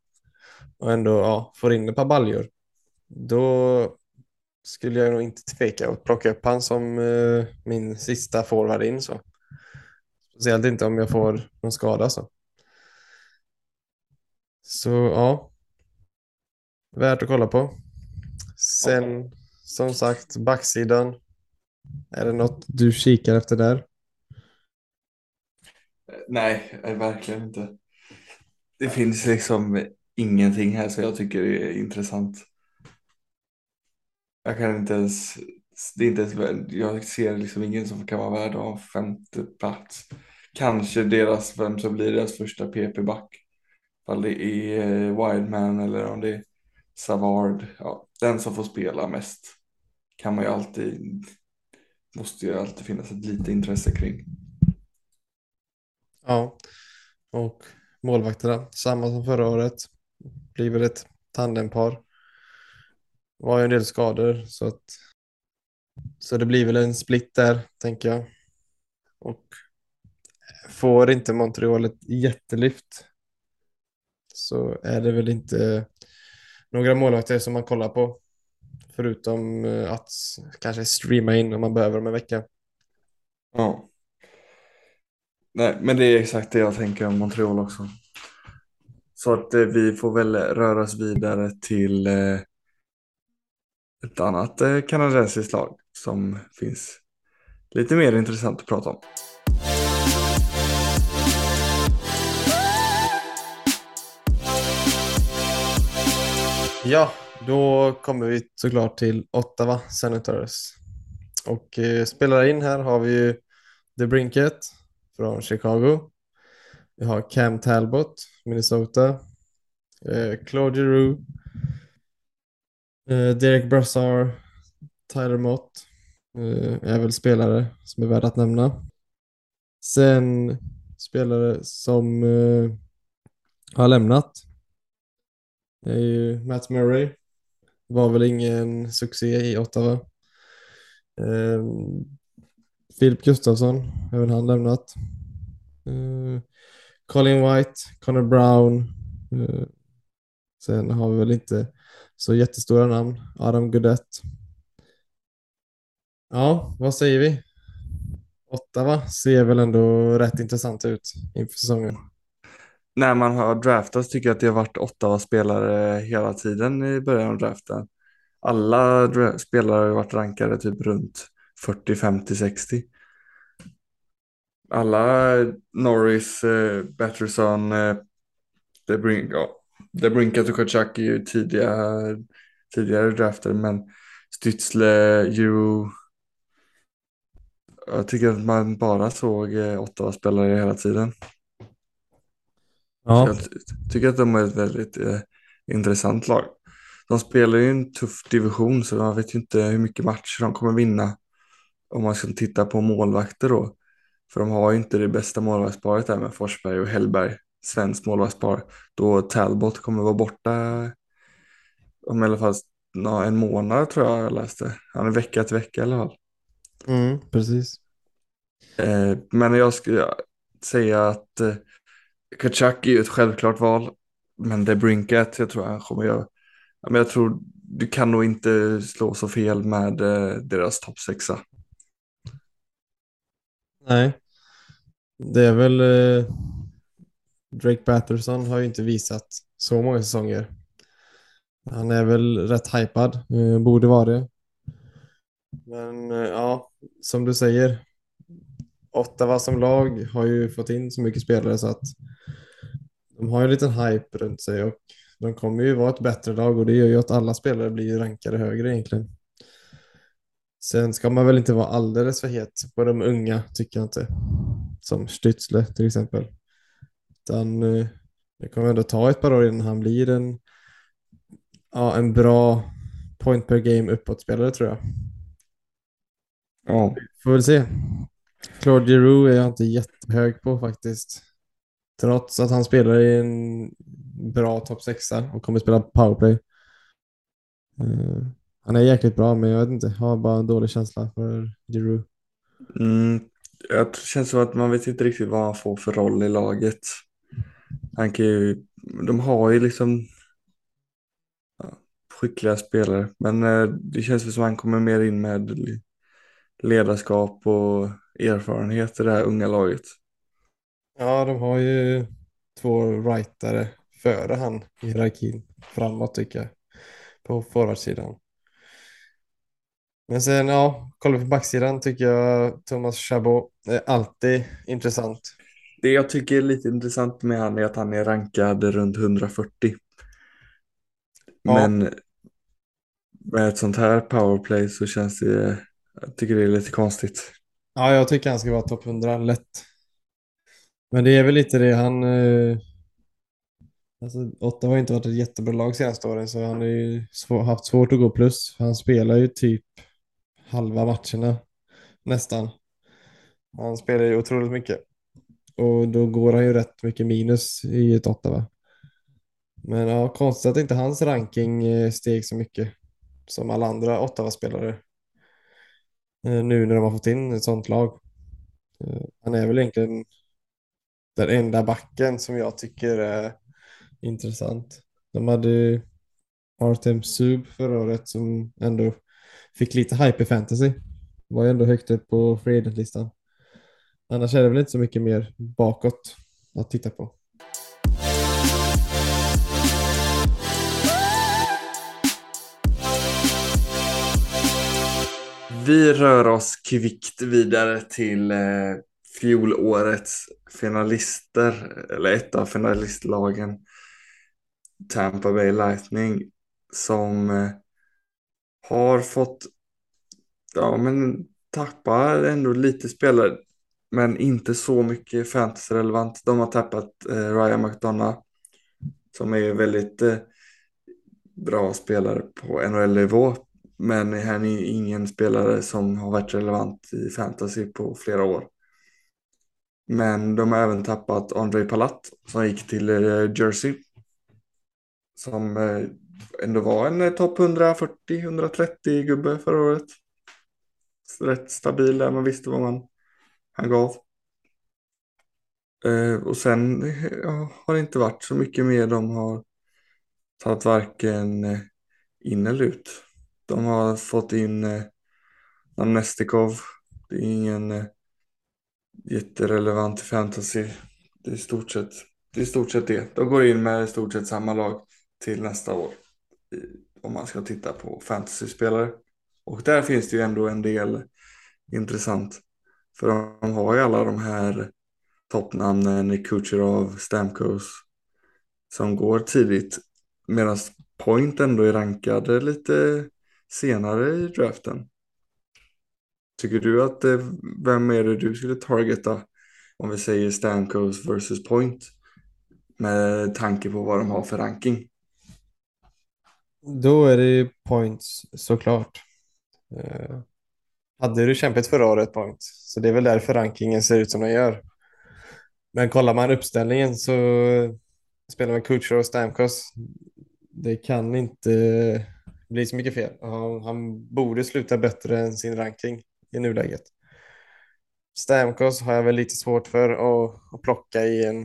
och ändå ja, får in ett par baljor, då skulle jag nog inte tveka att plocka upp han som eh, min sista forward in så. Speciellt inte om jag får någon skada så. Så ja. Värt att kolla på. Sen som sagt backsidan. Är det något du kikar efter där? Nej, eh, verkligen inte. Det finns liksom ingenting här som jag tycker är intressant. Jag kan inte ens, det är inte ens, jag ser liksom ingen som kan vara värd att ha femte plats. Kanske deras, vem som blir deras första PP-back. Ifall det är eh, Wildman eller om det är Savard. Ja, den som får spela mest kan man ju alltid, måste ju alltid finnas ett lite intresse kring. Ja. Och målvakterna, samma som förra året. Blir väl ett tandempar. Var ju en del skador så att så det blir väl en split där, tänker jag. Och får inte Montreal ett jättelyft så är det väl inte några målvakter som man kollar på. Förutom eh, att kanske streama in om man behöver om en vecka. Ja. Nej, men det är exakt det jag tänker om Montreal också. Så att eh, vi får väl röra oss vidare till eh, ett annat eh, kanadensiskt lag som finns lite mer intressant att prata om. Ja, då kommer vi såklart till Ottawa Senators. Och eh, spelare in här har vi ju The Brinket från Chicago. Vi har Cam Talbot, Minnesota. Eh, Claude Giroux. Eh, Derek Brassard. Tyler Mott. Eh, är väl spelare som är värda att nämna. Sen spelare som eh, har lämnat. Det är ju Matt Murray. Var väl ingen succé i Ottawa. Eh, Filip Gustafsson, även han lämnat. Uh, Colin White, Connor Brown. Uh, sen har vi väl inte så jättestora namn. Adam Gudett. Ja, vad säger vi? Ottawa ser väl ändå rätt intressant ut inför säsongen. När man har draftat tycker jag att det har varit Ottawa-spelare hela tiden i början av draften. Alla dra- spelare har varit rankade typ runt 40, 50, 60. alla Norris, eh, Batterson, eh, DeBrink, ja, DeBrinkat och Kachak är ju tidiga, tidigare draftade, men Stützle, Euro. Jag tycker att man bara såg eh, åtta spelare hela tiden. Ja, Jag ty- tycker att de är ett väldigt eh, intressant lag. De spelar ju en tuff division så man vet ju inte hur mycket matcher de kommer vinna. Om man ska titta på målvakter då. För de har ju inte det bästa målvaktsparet där med Forsberg och Hellberg. Svenskt målvaktspar. Då Talbot kommer vara borta om i alla fall ja, en månad tror jag jag läste. Han är vecka till vecka i alla fall. mm, precis. Eh, men jag skulle säga att eh, Kachak är ju ett självklart val. Men det Brinkat, jag tror han kommer göra. Men jag tror du kan nog inte slå så fel med eh, deras topp sexa. Nej, det är väl eh, Drake Patterson har ju inte visat så många säsonger. Han är väl rätt hypad, eh, borde vara det. Men eh, ja, som du säger, Ottawa som lag har ju fått in så mycket spelare så att de har ju en liten hype runt sig och de kommer ju vara ett bättre lag och det gör ju att alla spelare blir rankade högre egentligen. Sen ska man väl inte vara alldeles för het på de unga, tycker jag inte. Som Stützle till exempel. Utan eh, det kommer ändå ta ett par år innan han blir en, ja, en bra point per game uppåt-spelare tror jag. Ja, Får väl se. Claude Giroux är jag inte jättehög på faktiskt. Trots att han spelar i en bra topp sexa och kommer spela powerplay. Han är jäkligt bra, men jag vet inte. Har bara en dålig känsla för Giroux. mm, jag det känns som att man vet inte riktigt vad han får för roll i laget. Han kan ju, de har ju liksom ja, skickliga spelare, men eh, det känns väl som att han kommer mer in med ledarskap och erfarenhet i det här unga laget. Ja, de har ju två rightare före han i hierarkin framåt tycker jag. På forwardsidan. Men sen, ja, kollar vi på backsidan tycker jag Thomas Chabot är alltid intressant. Det jag tycker är lite intressant med han är att han är rankad runt 140. Ja. Men med ett sånt här powerplay så känns det, jag tycker det är lite konstigt. Ja, jag tycker han ska vara topp 100 lätt. Men det är väl lite det han... Eh, alltså, Ottawa har inte varit ett jättebra lag senaste åren så han har ju svår, haft svårt att gå plus. Han spelar ju typ halva matcherna nästan. Han spelar ju otroligt mycket. Och då går han ju rätt mycket minus i ett Ottawa. Men ja, konstigt att inte hans ranking eh, steg så mycket som alla andra Ottawa-spelare. Eh, nu när de har fått in ett sånt lag. Eh, han är väl egentligen den enda backen som jag tycker är intressant. De hade ju Artem Sub förra året som ändå fick lite hype i fantasy. Var ju ändå högt upp på free listan Annars är det väl inte så mycket mer bakåt att titta på. Vi rör oss kvickt vidare till eh, fjolårets finalister, eller ett av finalistlagen, Tampa Bay Lightning, som eh, har fått, ja men tappa ändå lite spelare, men inte så mycket fantasy-relevant. De har tappat eh, Ryan McDonough, som är väldigt eh, bra spelare på NHL-nivå. Men han är ingen spelare som har varit relevant i fantasy på flera år. Men de har även tappat Andrei Palat som gick till eh, Jersey. Som eh, ändå var en eh, topp 140-130 gubbe förra året. Rätt stabil där man visste vad man han gav. Eh, och sen ja, har det inte varit så mycket mer de har tagit varken eh, in eller ut. De har fått in eh, Namnestikov. Det är ingen eh, jätterelevant i fantasy. Det är i stort sett det. Är i stort sett det. De går in med i stort sett samma lag till nästa år. Eh, om man ska titta på fantasyspelare. Och där finns det ju ändå en del intressant. För de har ju alla de här toppnamnen, i Kucherov, Stamkos, som går tidigt. Medan Point ändå är rankade lite senare i draften. Tycker du att, eh, vem är det du skulle targeta om vi säger Stamkos versus Point? Med tanke på vad de har för ranking. Då är det points såklart. Eh, hade du kämpat förra året points, så det är väl därför rankingen ser ut som den gör. Men kollar man uppställningen så spelar man Kutjerov och Stamkos. Det kan inte bli så mycket fel. Han, han borde sluta bättre än sin ranking i nuläget. Stamkos har jag väl lite svårt för att, att plocka i en,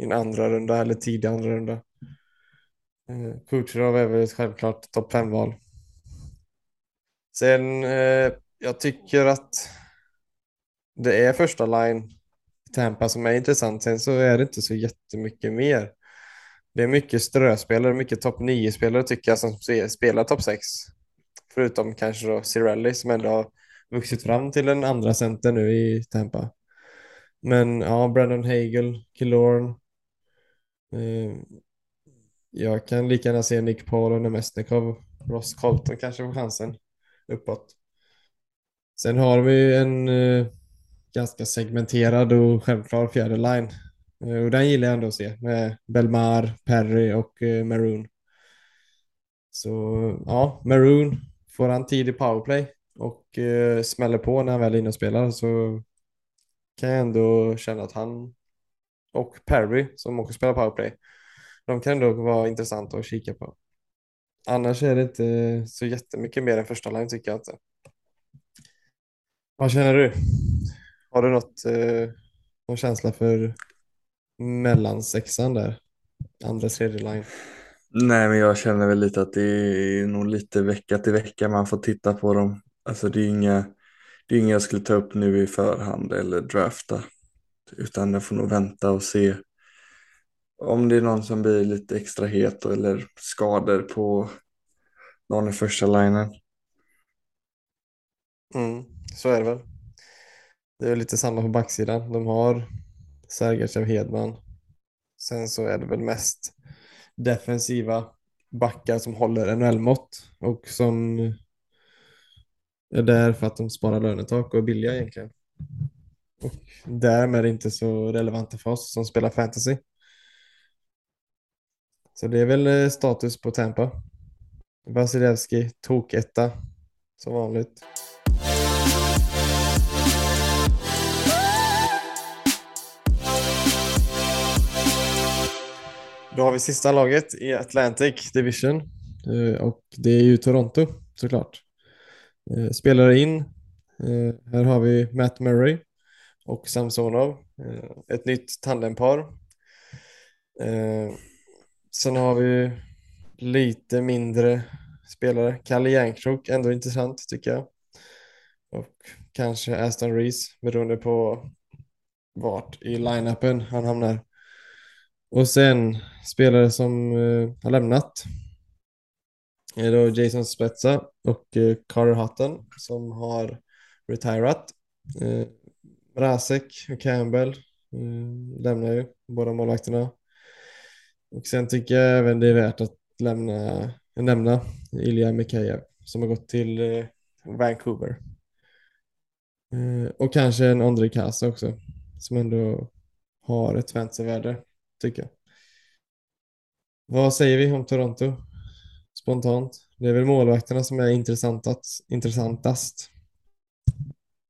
i en andra runda eller tidig andra runda. Eh, Kucherov är väl självklart topp fem-val. Sen, eh, jag tycker att det är första line i Tampa som är intressant. Sen så är det inte så jättemycket mer. Det är mycket ströspelare, mycket topp 9-spelare tycker jag som spelar topp 6. Förutom kanske då Cirelli som ändå har vuxit fram till en andra center nu i Tampa. Men ja, Brandon Hagel, Killorn. Eh, jag kan lika gärna se Nick Paul och Nemesnikov. Ross Colton kanske får chansen uppåt. Sen har vi en eh, ganska segmenterad och självklar fjärde line. Eh, och den gillar jag ändå att se med Belmar, Perry och eh, Maroon. Så ja, Maroon, får han tid i powerplay och eh, smäller på när han väl är inne och spelar så kan jag ändå känna att han och Perry som också spelar powerplay, de kan ändå vara intressanta att kika på. Annars är det inte så jättemycket mer än första line tycker jag inte. Vad känner du? Har du något, eh, någon känsla för mellansexan där? Andra, tredje line? Nej, men jag känner väl lite att det är nog lite vecka till vecka man får titta på dem. Alltså det är inga, det är inga jag skulle ta upp nu i förhand eller drafta. Utan jag får nog vänta och se om det är någon som blir lite extra het eller skador på någon i första linen. Mm, så är det väl. Det är lite samma på backsidan. De har Sergachev Hedman. Sen så är det väl mest defensiva backar som håller NHL-mått och som är där för att de sparar lönetak och är billiga egentligen. Och därmed inte så relevanta för oss som spelar fantasy. Så det är väl eh, status på Tampa. Vasilevski, tok-etta, som vanligt. Då har vi sista laget i Atlantic Division eh, och det är ju Toronto såklart. Eh, Spelare in. Här har vi Matt Murray och Samsonov. Ett nytt tandempar. Sen har vi lite mindre spelare. Kalle Järnkrok, ändå intressant tycker jag. Och kanske Aston Reese beroende på vart i line-upen han hamnar. Och sen spelare som uh, har lämnat är då Jason Spetsa och uh, Carter Hutton som har retirat. Uh, Rasek och Campbell uh, lämnar ju båda målvakterna. Och sen tycker jag även det är värt att lämna, nämna Ilja Mikhaev som har gått till eh, Vancouver. Eh, och kanske en André Kasa också som ändå har ett fantasyvärde tycker jag. Vad säger vi om Toronto? Spontant. Det är väl målvakterna som är intressantast.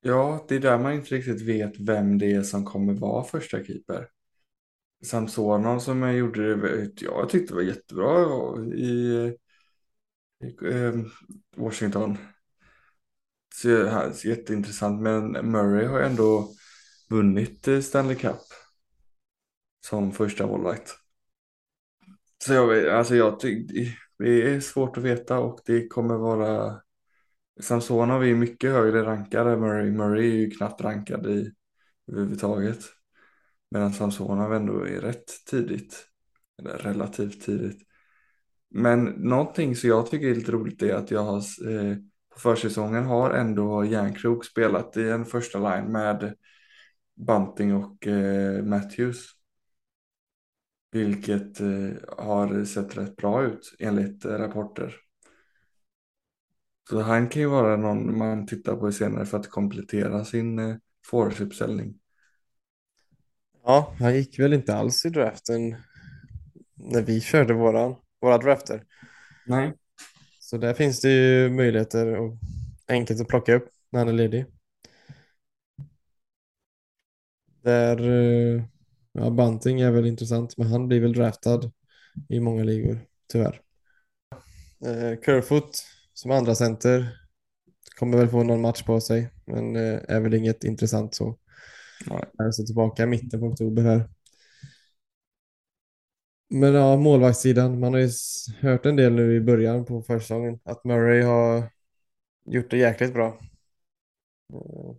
Ja, det är där man inte riktigt vet vem det är som kommer vara första keeper. Samsonov som jag gjorde det, jag tyckte det var jättebra i, i eh, Washington. Så, jätteintressant, men Murray har ändå vunnit eh, Stanley Cup som första målvakt. Så jag, alltså jag tycker det är svårt att veta och det kommer vara Samsonov är mycket högre rankad än Murray. Murray är ju knappt rankad i överhuvudtaget. Medan Samsonov ändå är rätt tidigt. Eller relativt tidigt. Men någonting som jag tycker är lite roligt är att jag har eh, på försäsongen har ändå Järnkrok spelat i en första line med Bunting och eh, Matthews. Vilket eh, har sett rätt bra ut enligt eh, rapporter. Så han kan ju vara någon man tittar på senare för att komplettera sin eh, forwardsuppställning. Ja, han gick väl inte alls i draften när vi körde våra, våra drafter. Nej. Så där finns det ju möjligheter och enkelt att plocka upp när han är ledig. Där, eh, ja, Bunting är väl intressant, men han blir väl draftad i många ligor, tyvärr. Eh, Kerfoot som andra center kommer väl få någon match på sig, men eh, är väl inget intressant så. Ja. Jag är tillbaka i mitten på oktober här. Men ja, målvaktssidan, man har ju hört en del nu i början på försäsongen att Murray har gjort det jäkligt bra. Eh,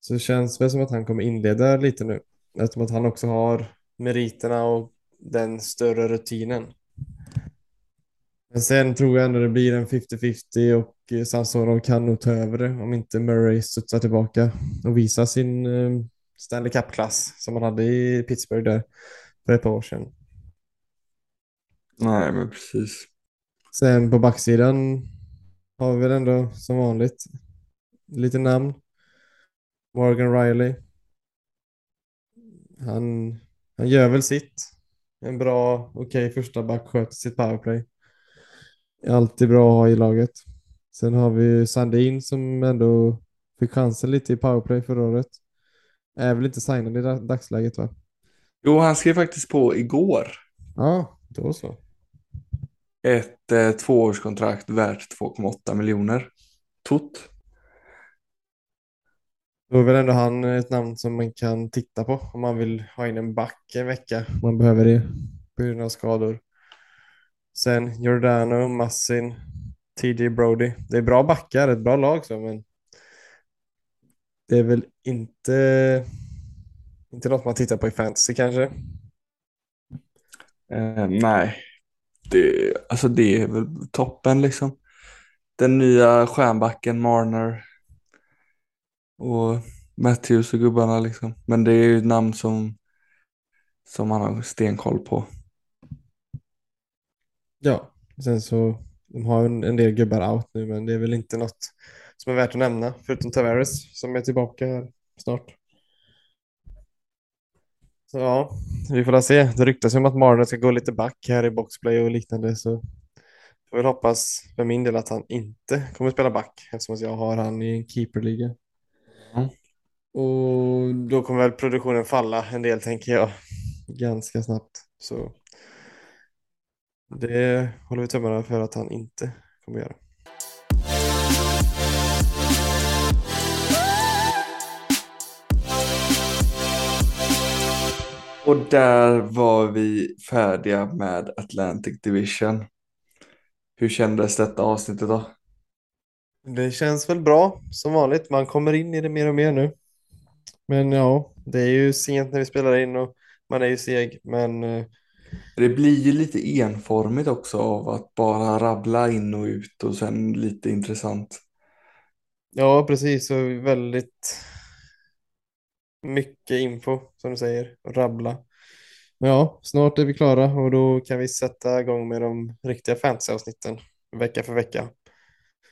så det känns väl som att han kommer inleda lite nu. Eftersom att han också har meriterna och den större rutinen. Men sen tror jag ändå det blir en 50-50 och Samsonov kan nog ta över det om inte Murray studsar tillbaka och visar sin Stanley Cup-klass som han hade i Pittsburgh där för ett par år sedan. Nej, men precis. Sen på backsidan har vi väl ändå som vanligt lite namn. Morgan Riley. Han, han gör väl sitt. En bra, okej okay, första back sköter sitt powerplay. Är alltid bra att ha i laget. Sen har vi Sandin som ändå fick chansen lite i powerplay förra året. Är väl inte signad i dagsläget va? Jo, han skrev faktiskt på igår. Ja, då så. Ett eh, tvåårskontrakt värt 2,8 miljoner. Tot. Då är väl ändå han ett namn som man kan titta på om man vill ha in en back en vecka. Man behöver det på grund av skador. Sen Giordano, Massin, TJ Brody. Det är bra backar, ett bra lag så, men det är väl inte, inte något man tittar på i fantasy kanske. Eh, nej, det, alltså det är väl toppen liksom. Den nya stjärnbacken Marner och Matthews och gubbarna liksom. Men det är ju ett namn som, som man har stenkoll på. Ja, sen så de har en, en del gubbar out nu, men det är väl inte något som är värt att nämna, förutom Tavares som är tillbaka här snart. Så ja, vi får se. Det ryktas om att Marner ska gå lite back här i boxplay och liknande, så jag vill hoppas för min del att han inte kommer spela back eftersom jag har han i en keeperliga. Mm. Och då kommer väl produktionen falla en del tänker jag ganska snabbt. Så det håller vi tummarna för att han inte kommer göra. Och där var vi färdiga med Atlantic Division. Hur kändes detta avsnittet då? Det känns väl bra som vanligt. Man kommer in i det mer och mer nu. Men ja, det är ju sent när vi spelar in och man är ju seg. Men eh, Det blir ju lite enformigt också av att bara rabbla in och ut och sen lite intressant. ja, precis. Så väldigt mycket info som du säger. och Rabbla. Men ja, snart är vi klara och då kan vi sätta igång med de riktiga fantasyavsnitten vecka för vecka.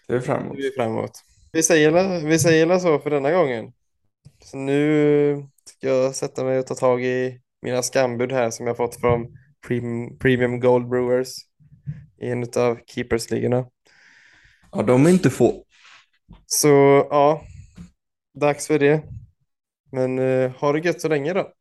Det är framåt. Nu är framåt. Vi säger, vi säger så för denna gången. Så nu ska jag sätta mig och ta tag i mina skambud här som jag fått från Premium, Premium Gold Brewers i en av keepersligorna. Ja, de är inte få. Så ja, dags för det. Men eh, ha det gött så länge då.